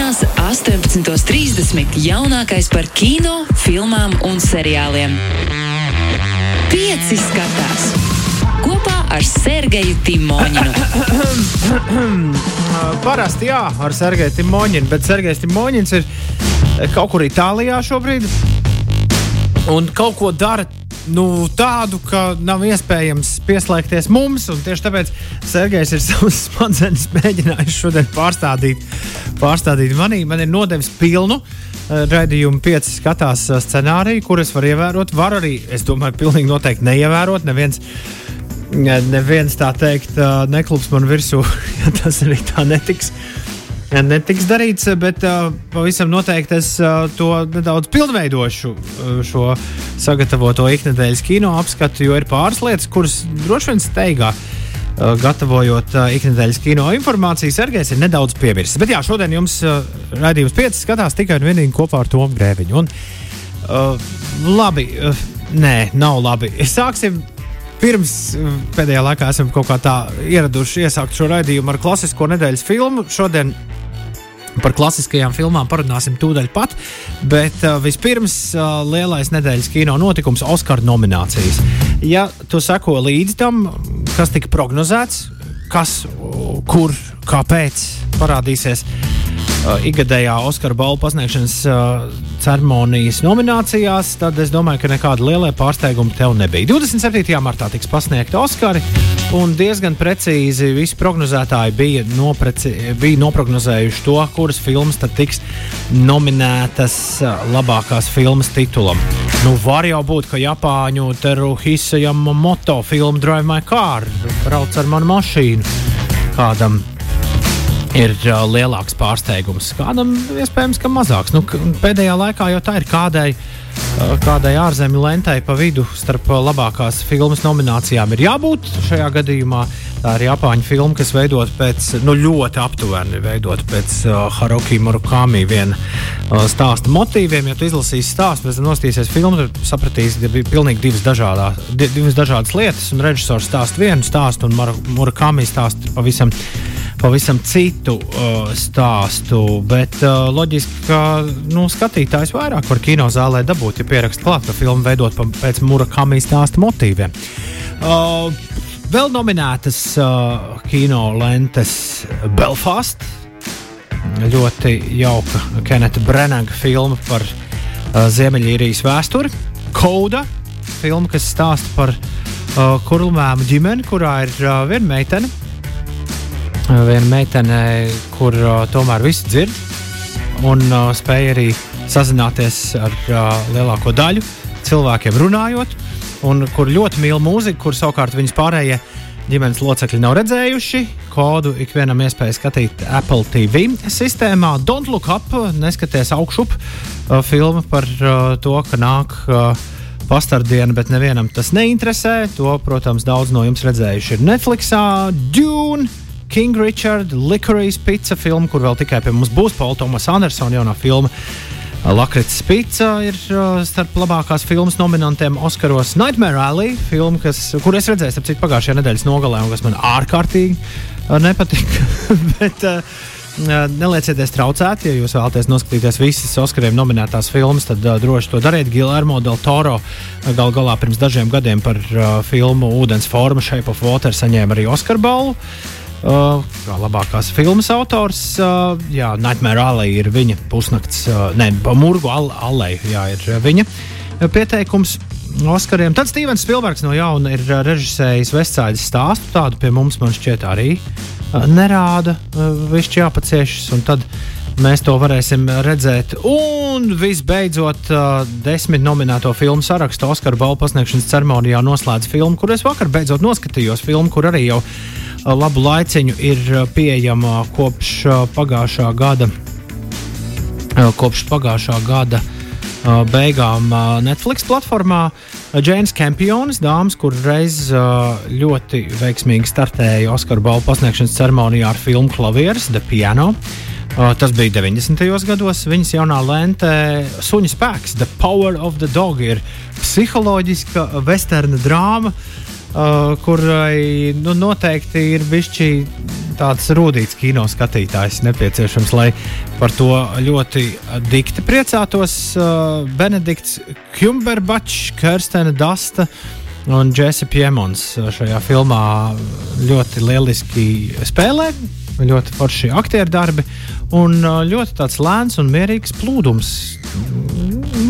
Sestdienās, 18.30. jaunākais par kino, filmām un seriāliem. Pieci skatās kopā ar Sergeju Timoņinu. Parasti jā, ar Sergeju Timoņinu, bet Sergejs Timoņins ir kaut kur Itālijā šobrīd un kaut ko dara nu, tādu, ka nav iespējams pieslēgties mums. Tieši tāpēc Sergejs ir savus smadzenes mēģinājis šodien pārstādīt, pārstādīt manī. Man ir nodevis pilnu. Uh, raidījumu pieci skatās uh, scenāriju, kurus var ievērot. Var arī, es domāju, pilnīgi noteikti neievērot. Neviens, neviens tā teikt, uh, neklups man virsū, ja tas arī tā netiks. Netiks darīts, bet uh, pavisam noteikti es uh, to nedaudz pilnveidošu, uh, šo sagatavoto ikdienas kino apskatu, jo ir pāris lietas, kuras droši vien steigā. Uh, gatavojot uh, ikdienas kino informāciju, Sergejs ir nedaudz piemirsis. Bet jā, šodien jums uh, raidījums 5 skatās tikai un vienīgi kopā ar Tomu Grēviņu. Un, uh, labi, uh, nē, nav labi. Sāksim pirms uh, pēdējā laikā esam kaut kā tā ieraduši iesākt šo raidījumu ar klasisko nedēļas filmu. Šodien Par klasiskajām filmām parunāsim tūdaļ pat, bet uh, vispirms uh, lielais nedēļas kino notikums - Oskara nominācijas. Ja tu seko līdzi tam, kas tika prognozēts, kas, kur, kāpēc parādīsies uh, ikgadējā Oskara balvu pasniegšanas uh, ceremonijas nominācijās, tad es domāju, ka nekāda liela pārsteiguma tev nebija. 27. martā tiks pasniegti Oskari, un diezgan precīzi visi prognozētāji bija, nopreci, bija noprognozējuši to, kuras filmas tiks nominētas uh, labākās filmas titulam. Nu, var jau būt, ka Japāņu Teruhisa Yamamoto filma Drive My Car brauc ar manu mašīnu kādam ir uh, lielāks pārsteigums. Kādam iespējams, ka mazāks. Nu, pēdējā laikā jau tā ir kādai, kādai ārzemju lentai pa vidu starp uh, labākās filmas nominācijām ir jābūt. Šajā gadījumā tā ir Japāņu filma, kas veidot pēc, nu, ļoti aptuveni veidot pēc uh, Haruki Murakami viena uh, stāsta motīviem. Ja tu izlasīsi stāstu, pēc tam nostīsies filmu, tad sapratīsi, ka bija pilnīgi divas, dažādā, divas dažādas lietas. Un režisors stāsta vienu stāstu, un Murakami stāsta pavisam pavisam citu uh, stāstu. Bet uh, loģiski, ka nu, skatītājs vairāk var kinozālē dabūt, ja pierakst klāt, ka filmu veidot pēc Murakami stāsta motīviem. Uh, vēl nominētas uh, kino lentes Belfast. Ļoti jauka Keneta Brenaga filma par uh, Ziemeļīrijas vēsturi. Koda filma, kas stāsta par uh, kurlmēmu ģimeni, kurā ir uh, viena meitene, viena meitene, kur uh, tomēr viss dzird un uh, spēja arī sazināties ar uh, lielāko daļu cilvēkiem runājot, un kur ļoti mīl mūziku, kur savukārt viņas pārējie ģimenes locekļi nav redzējuši. Kodu ikvienam iespēja skatīt Apple TV sistēmā. Don't look up, neskaties augšup. Uh, filma par uh, to, ka nāk uh, pastardiena, bet nevienam tas neinteresē. To, protams, daudz no jums redzējuši ir Netflixā. Dune! King Richard, Licorice Pizza filma, kur vēl tikai pie mums būs Paula Thomas Andersona jaunā filma. Lakrits Pizza ir uh, starp labākās filmas nominantiem Oskaros. Nightmare Alley, filma, kas, kur es redzēju, ap cik pagājušajā nedēļas nogalē, un kas man ārkārtīgi uh, nepatika. Bet, uh, Neliecieties traucēti, ja jūs vēlaties noskatīties visas Oskariem nominētās filmas, tad uh, droši to dariet. Gilermo del Toro gal galā pirms dažiem gadiem par uh, filmu Ūdens forma Shape of Water saņēma arī Oskar balvu. Uh, Uh, kā labākās filmas autors. Uh, jā, Nightmare Alley ir viņa pusnakts, uh, ne, Murgu Alley jā, ir viņa pieteikums. Oskariem. Tad Stevens Spilbergs no jauna ir režisējis Vestsāļas stāstu. Tādu pie mums, man šķiet, arī uh, nerāda. Uh, viņš jāpaciešas, un tad mēs to varēsim redzēt. Un visbeidzot, uh, desmit nominēto filmu sarakstu Oskaru balvu pasniegšanas ceremonijā noslēdz filmu, kur es vakar beidzot noskatījos. Filmu, kur arī jau labu laiciņu ir pieejama kopš pagājušā gada. Kopš pagājušā gada beigām Netflix platformā Džēns Kempionis, dāmas, kur reiz ļoti veiksmīgi startēja Oskaru balvu pasniegšanas ceremonijā ar filmu Klavieris, The Piano. Tas bija 90. gados. Viņas jaunā lente Suņa spēks, The Power of the Dog, ir psiholoģiska westerna drāma. Uh, kurai nu, noteikti ir bijusi tāds rūtīts kino skatītājs nepieciešams, lai par to ļoti dikti priecātos. Uh, Benedikts Kumberbačs, Kirstena Dasta un Jesse Piemons šajā filmā ļoti lieliski spēlē. Ļoti forši aktieru darbi un ļoti tāds lēns un mierīgs plūdums.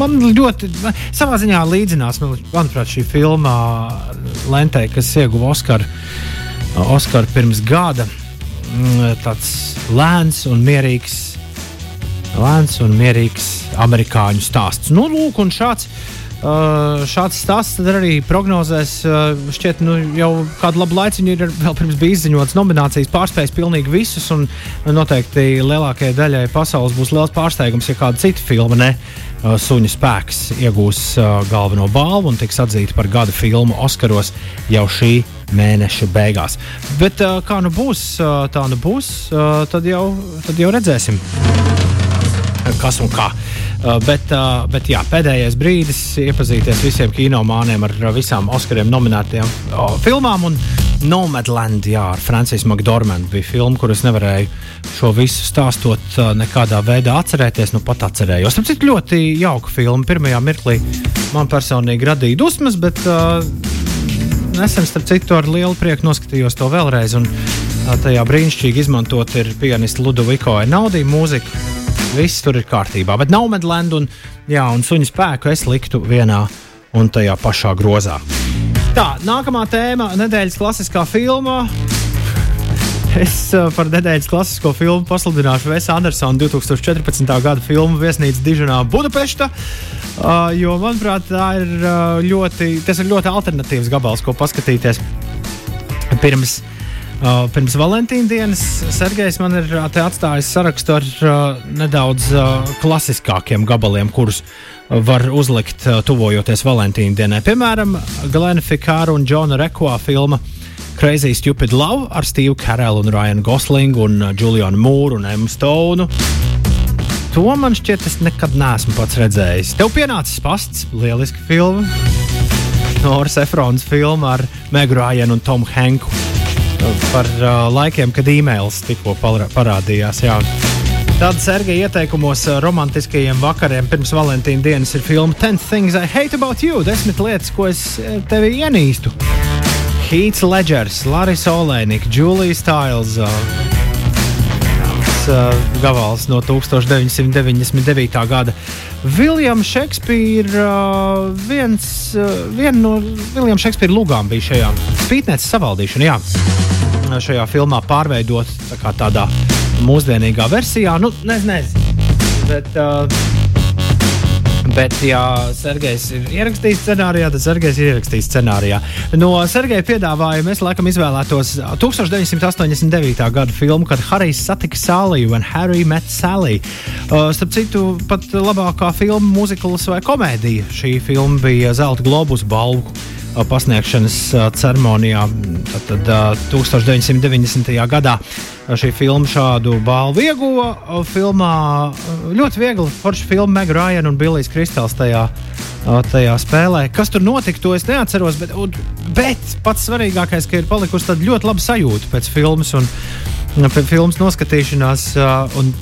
Man ļoti, savā ziņā līdzinās, manuprāt, šī filma Lentei, kas ieguva Oskaru Oskaru pirms gada. Mm, tāds lēns un mierīgs, lēns un mierīgs amerikāņu stāsts. Nu, lūk, un šāds. Uh, šāds stāsts arī prognozēs, uh, šķiet, nu, jau kādu labu laiku ir vēl pirms bija izziņots nominācijas, pārspējis pilnīgi visus. Un noteikti lielākajai daļai pasaules būs liels pārsteigums, ja kāda cita filma ne uh, suņu spēks iegūs galveno balvu un tiks atzīta par gada filmu Oskaros jau šī mēneša beigās. Bet kā nu būs, tā nu būs, tad, jau, tad jau redzēsim, kas un kā. Uh, bet, uh, bet jā, pēdējais brīdis iepazīties visiem kinomāniem ar visām Oskariem nominētajām filmām. Nomadland, jā, ar Francijas McDormandu bija filma, kuras nevarēju šo visu stāstot uh, nekādā veidā atcerēties. Nu, pat atcerējos. Tas ir ļoti jauka filma. Pirmajā mirklī man personīgi radīja dusmas, bet uh, nesen, starp citu, ar lielu prieku noskatījos to vēlreiz. Un, tajā brīnišķīgi izmantot ir pianista Ludoviko Enaudī mūzika. Viss tur ir kārtībā, bet nav Medlands un, jā, un suņu spēku es liktu vienā un tajā pašā grozā. Tā, nākamā tēma - nedēļas klasiskā filma. Es par nedēļas klasisko filmu pasludināšu Vēsa Andersona 2014. gada filmu Viesnīca Dižanā Budapešta. Uh, jo, manuprāt, ir, uh, ļoti, tas ir ļoti alternatīvs gabals, ko paskatīties. Pirms, uh, pirms Valentīna dienas Sergejs man ir uh, atstājis sarakstu ar uh, nedaudz uh, klasiskākiem gabaliem, kurus var uzlikt uh, tuvojoties Valentīna dienai. Piemēram, Glena Fikāra un Džona Rekoa filma Crazy Stupid Love ar Steve Carellu un Ryanu Goslingu un uh, Julianu Mūru un Emmu Stonu. To man šķiet, es nekad neesmu pats redzējis. Tev pienācis pasts, lieliski filma. Noras Efrons filma ar Megu Rājanu un Tomu Henku par uh, laikiem, kad e-mails tikko parādījās. Jā. Tāda Sergeja ieteikumos uh, romantiskajiem vakariem pirms Valentīna dienas ir filma Ten Things I Hate About You - desmit lietas, ko es uh, tevi ienīstu. Heats Ledgers, Larisa Olēnika, Julija Stiles. Uh, uh, gavals no 1999. gada. Viljams Šekspīrs, uh, viens uh, vien no Viljams Šekspīra lūgām bija šajā spītnēs savaldīšana. Jā. Šajā filmā pārveidot tā tādā mūsdienīgā versijā. Nu, nezinu, nezinu. Bet, uh, Bet, ja Sergejs ir ierakstījis scenārijā, tad Sergejs ir ierakstījis scenārijā. No Sergeja piedāvājuma es laikam izvēlētos 1989. gada filmu, kad Harijs satika Sāliju un Harry met Sally. Uh, starp citu, pat labākā filma, mūzikls vai komēdija. Šī filma bija Zelta globus balvu pasniegšanas ceremonijā. Tad, tad 1990. gadā šī filma šādu balvu ieguva. Filmā ļoti viegli forša filma Meg Ryan un Billijs Kristāls tajā, tajā spēlē. Kas tur notika, to es neatceros. Bet, bet pats svarīgākais, ka ir palikusi ļoti laba sajūta pēc filmas un pēc filmas noskatīšanās. Un,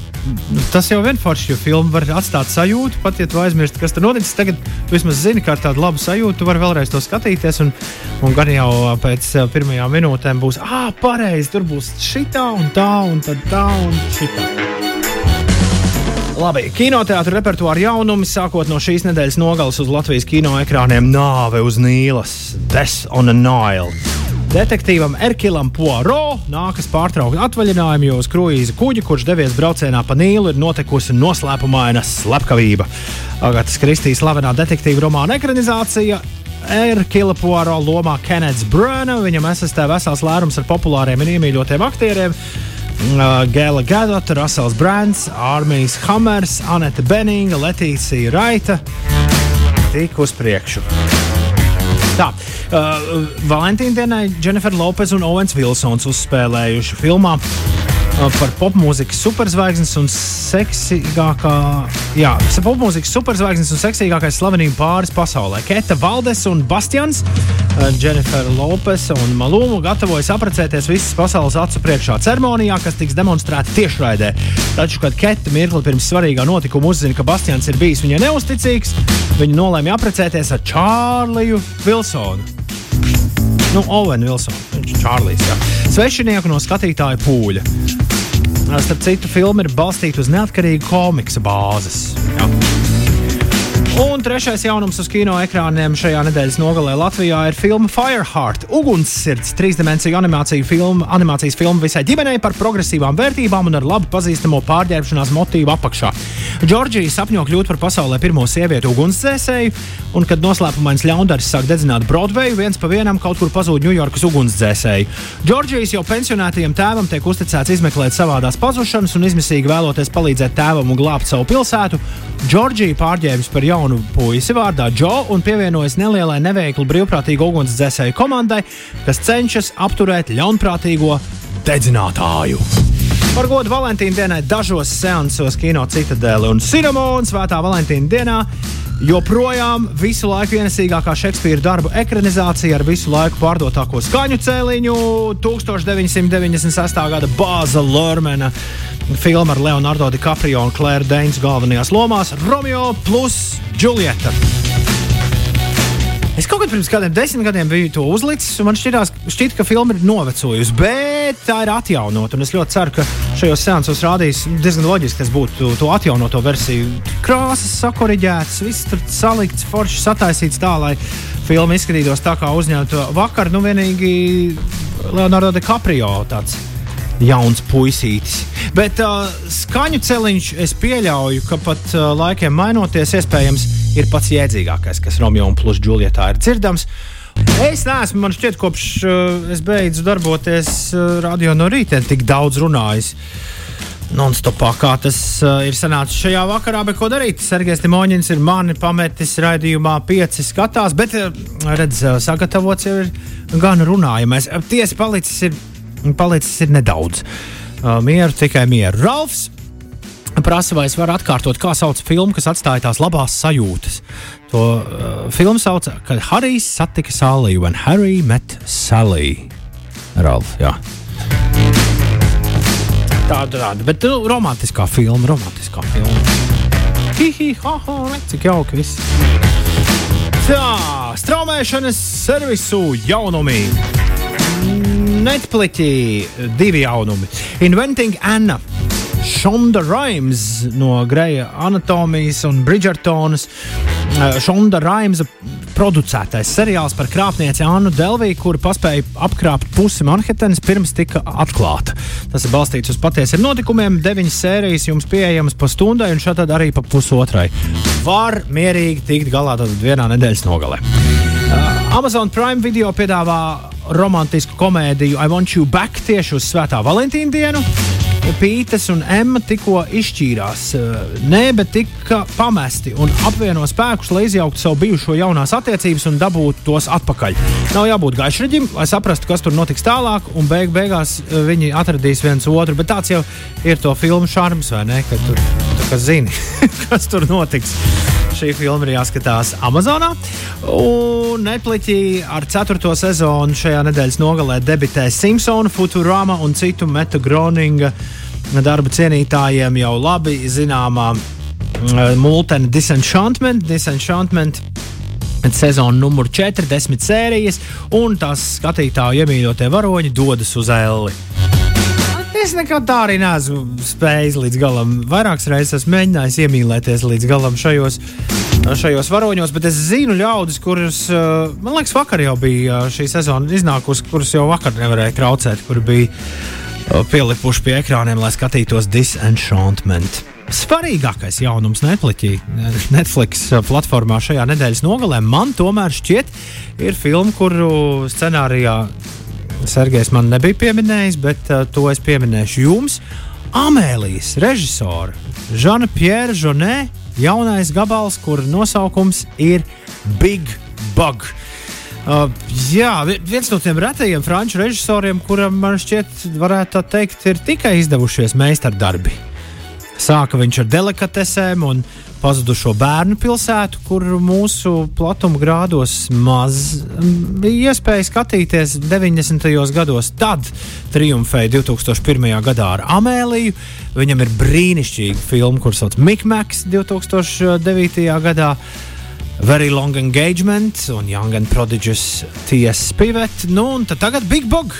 tas jau ir forši, jo filma var atstāt sajūtu, pat ja tu aizmirsti, kas tur noticis. Tagad tu vismaz zini, ka ar tādu labu sajūtu tu vari vēlreiz to skatīties. Un, un gan jau pēc pirmajām minūtēm būs, ah, pareizi, tur būs šitā un tā, un tad tā un šitā. Labi, kinoteātris repertuāra jaunumi sākot no šīs nedēļas nogales uz Latvijas kino ekrāniem Nāve uz Nīlas, Death on a Nile. Detektīvam Erkilam Poirot nākas pārtraukt atvaļinājumu, jo uz kruīza kuģa, kurš devies braucienā pa Nīlu, ir notikusi noslēpumaina slepkavība. Agatas Kristīs slavenā detektīva romāna ekranizācija Erkila Poirot lomā Kenets Bruna. Viņam asistē vesels lērums ar populāriem un iemīļotiem aktieriem. Uh, Gēla Gadota, Rasels Brands, Armijas Hammers, Anete Beninga, Letīcija Raita. Tik uz priekšu! Tā, uh, Valentīna dienai Jennifer Lopez un Owens Vilsons uzspēlējuši filmā par popmūzikas superzvaigznes un seksīgākā, jā, popmūzikas superzvaigznes un seksīgākais slavenību pāris pasaulē. Keta Valdes un Bastians, Jennifer Lopes un Malūmu gatavojas apprecēties visas pasaules acu priekšā ceremonijā, kas tiks demonstrēta tiešraidē. Taču, kad Keta mirkli pirms svarīgā notikuma uzzina, ka Bastians ir bijis viņai neusticīgs, viņa nolēma apprecēties ar Čārliju Vilsonu. Nu, Owen Wilsons, viņš ir Čārlis. Jā. Svešinieku no skatītāja pūļa. Starp citu, filma ir balstīta uz neatkarīgu komiksa bāzes. Jā. Un trešais jaunums uz kino ekrāniem šajā nedēļas nogalē Latvijā ir filma Fireheart. Ugunssirds, trīsdimensiju animāciju filma, animācijas filma visai ģimenei par progresīvām vērtībām un ar labi pazīstamo pārģērbšanās motīvu apakšā. Džordžija sapņo kļūt par pasaulē pirmo sievieti ugunsdzēsēju, un, kad noslēpumains ļaundaris sāk dedzināt Broadway, viens pa vienam kaut kur pazūd Ņujorkas ugunsdzēsēji. Džordžijas jau pensionētajam tēvam tiek uzticēts izmeklēt savādās pazušanas un izmisīgi vēloties palīdzēt tēvam un glābt savu pilsētu. Džordžija pārģērbjas par jaunu puisi vārdā Džo un pievienojas nelielai neveiklu brīvprātīgu ugunsdzēsēju komandai, kas cenšas apturēt ļaunprātīgo dedzinātāju. Par godu Valentīna dienai dažos seansos kino Citadēli un Cinemona Svētā Valentīna dienā joprojām visu laiku ienesīgākā Šekspīra darbu ekranizācija ar visu laiku pārdotāko skaņu cēliņu 1998. gada Bāza Lormena filma ar Leonardo DiCaprio un Claire Danes galvenajās lomās - Romeo plus Julieta. Es kaut kad pirms kādiem desmit gadiem biju to uzlicis, un man šķitās, šķiet, ka filma ir novecojusi, bet tā ir atjaunota. Es ļoti ceru, ka šajos seansos rādīs diezgan loģiski, kas būtu to atjaunoto versiju. Krāsas sakoriģētas, viss tur salikts, forši sataisīts tā, lai filma izskatītos tā kā uzņemta vakar. Nu, vienīgi Leonardo DiCaprio tāds jauns puisītis. Bet uh, skaņu celiņš es pieļauju, ka pat uh, laikiem mainoties, iespējams, ir pats jēdzīgākais, kas Romeo un Plus Julietā ir dzirdams. Es neesmu, man šķiet, kopš uh, es beidzu darboties uh, radio no rīta, tik daudz runājis. Non-stopā, kā tas uh, ir sanācis šajā vakarā, bet ko darīt? Sergejs Timoņins ir mani pametis raidījumā, pieci skatās, bet, uh, redz, uh, sagatavots jau ir gan runājamais. Tiesa palicis ir palicis ir nedaudz. Uh, mieru, tikai mieru. Ralfs prasa, vai es varu atkārtot, kā sauc filmu, kas atstāja tās labās sajūtas. To uh, filmu sauc, kad Harijs satika Salliju, when Harry met Sally. Ralf, jā. Tāda, tāda, bet nu, romantiskā filma, romantiskā filma. Hihi, ha, ha, cik jauki viss. Tā, straumēšanas servisu jaunumi. Netflixī divi jaunumi. Inventing Anna. Šonda Raims no Greja Anatomijas un Bridgertonas. Šonda Raims producētais seriāls par krāpnieci Annu Delviju, kura paspēja apkrāpt pusi Manhetenas pirms tika atklāta. Tas ir balstīts uz patiesiem notikumiem. Deviņas sērijas jums pieejamas pa stundai un šādi arī pa pusotrai. Var mierīgi tikt galā tad vienā nedēļas nogalē. Amazon Prime video piedāvā romantisku komēdiju I Want You Back tieši uz Svētā Valentīna dienu. Pīters un Emma tikko izšķīrās. Nē, bet tika pamesti un apvieno spēkus, lai izjauktu savu bijušo jaunās attiecības un dabūtu tos atpakaļ. Nav jābūt gaišraģim, lai saprastu, kas tur notiks tālāk, un beig beigās viņi atradīs viens otru. Bet tāds jau ir to filmu šarms, vai ne? Kad tu, tu zini, kas tur notiks šī filma ir jāskatās Amazonā. Un Netflixī ar 4. sezonu šajā nedēļas nogalē debitē Simpsonu, Futurama un citu Meta Groninga darba cienītājiem jau labi zināmā uh, multene Disenchantment. Disenchantment Sezona numur 4, 10 sērijas, un tās skatītāju iemīļotie varoņi dodas uz Elli. Es nekad tā arī neesmu spējis līdz galam. Vairākas reizes esmu mēģinājis iemīlēties līdz galam šajos, šajos varoņos, bet es zinu ļaudis, kurus, eh, man liekas, vakar jau bija eh, šī sezona iznākusi, kurus jau vakar nevarēja traucēt, kur bija eh, pielipuši pie ekrāniem, lai skatītos Disenchantment. Svarīgākais jaunums Netflixī, Netflix platformā šajā nedēļas nogalē man tomēr šķiet, ir filma, kuru scenārijā Sergejs man nebija pieminējis, bet uh, to es pieminēšu jums. Amēlijas režisora Žana Pjēra Žonē jaunais gabals, kur nosaukums ir Big Bug. Uh, jā, viens no tiem retajiem franču režisoriem, kuram man šķiet, varētu teikt, ir tikai izdevušies meistardarbi. Sāka viņš ar delikatesēm un pazudušo bērnu pilsētu, kur mūsu platuma grādos maz bija iespēja skatīties 90. gados. Tad triumfēja 2001. gadā ar Amēliju. Viņam ir brīnišķīga filma, kuras sauc Mikmaks 2009. gadā. Very Long Engagement un Young and Prodigious T.S. Pivet. Nu, un tagad Big Bug.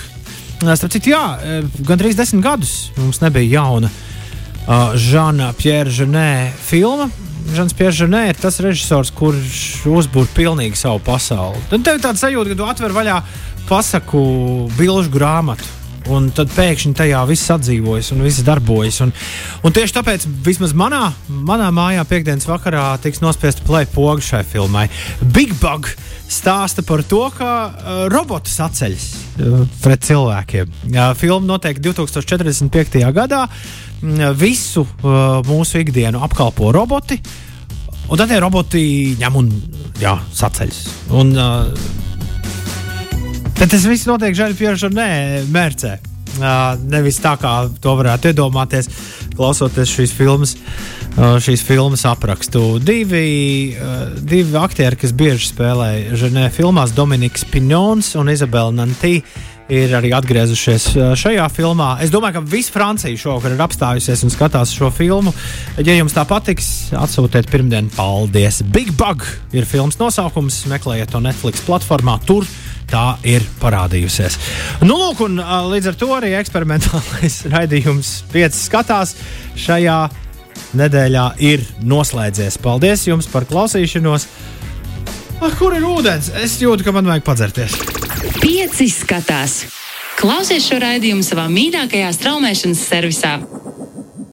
Starp citu, jā, e, gandrīz desmit gadus mums nebija jauna uh, Žana Pjēra Ženē filma. Žans Pjērs Ženē ir tas režisors, kurš uzbūvē pilnīgi savu pasauli. Tad tev ir tāds sajūta, ka tu atver vaļā pasaku bilžu grāmatu Un tad pēkšņi tajā viss atdzīvojas un viss darbojas. Un, un tieši tāpēc vismaz manā, manā mājā piekdienas vakarā tiks nospiesta plēta poga šai filmai. Big Bug stāsta par to, kā uh, robots atceļas uh, pret cilvēkiem. Uh, filma notiek 2045. gadā. Uh, visu uh, mūsu ikdienu apkalpo roboti. Un tad tie roboti ņem un jā, saceļas. Un, uh, Bet tas viss notiek Žēlpjēra nē, mērcē. Uh, nevis tā, kā to varētu iedomāties, klausoties šīs filmas, uh, šīs filmas aprakstu. Divi, uh, divi aktieri, kas bieži spēlē Ženē filmās, Dominiks Piņons un Izabela Nantī. Ir arī atgriezušies šajā filmā. Es domāju, ka visa Francija šovakar ir apstājusies un skatās šo filmu. Ja jums tā patiks, atsūtiet pirmdien. Paldies! Big Bug ir filmas nosaukums. Meklējiet to Netflix platformā. Tur tā ir parādījusies. Nu, lūk, un, līdz ar to arī eksperimentālais raidījums 5 skatās šajā nedēļā ir noslēdzies. Paldies jums par klausīšanos! Ah, kur ir ūdens? Es jūtu, ka man vajag padzerties. Pieci skatās! Klausies šo raidījumu savā mīļākajā straumēšanas servisā!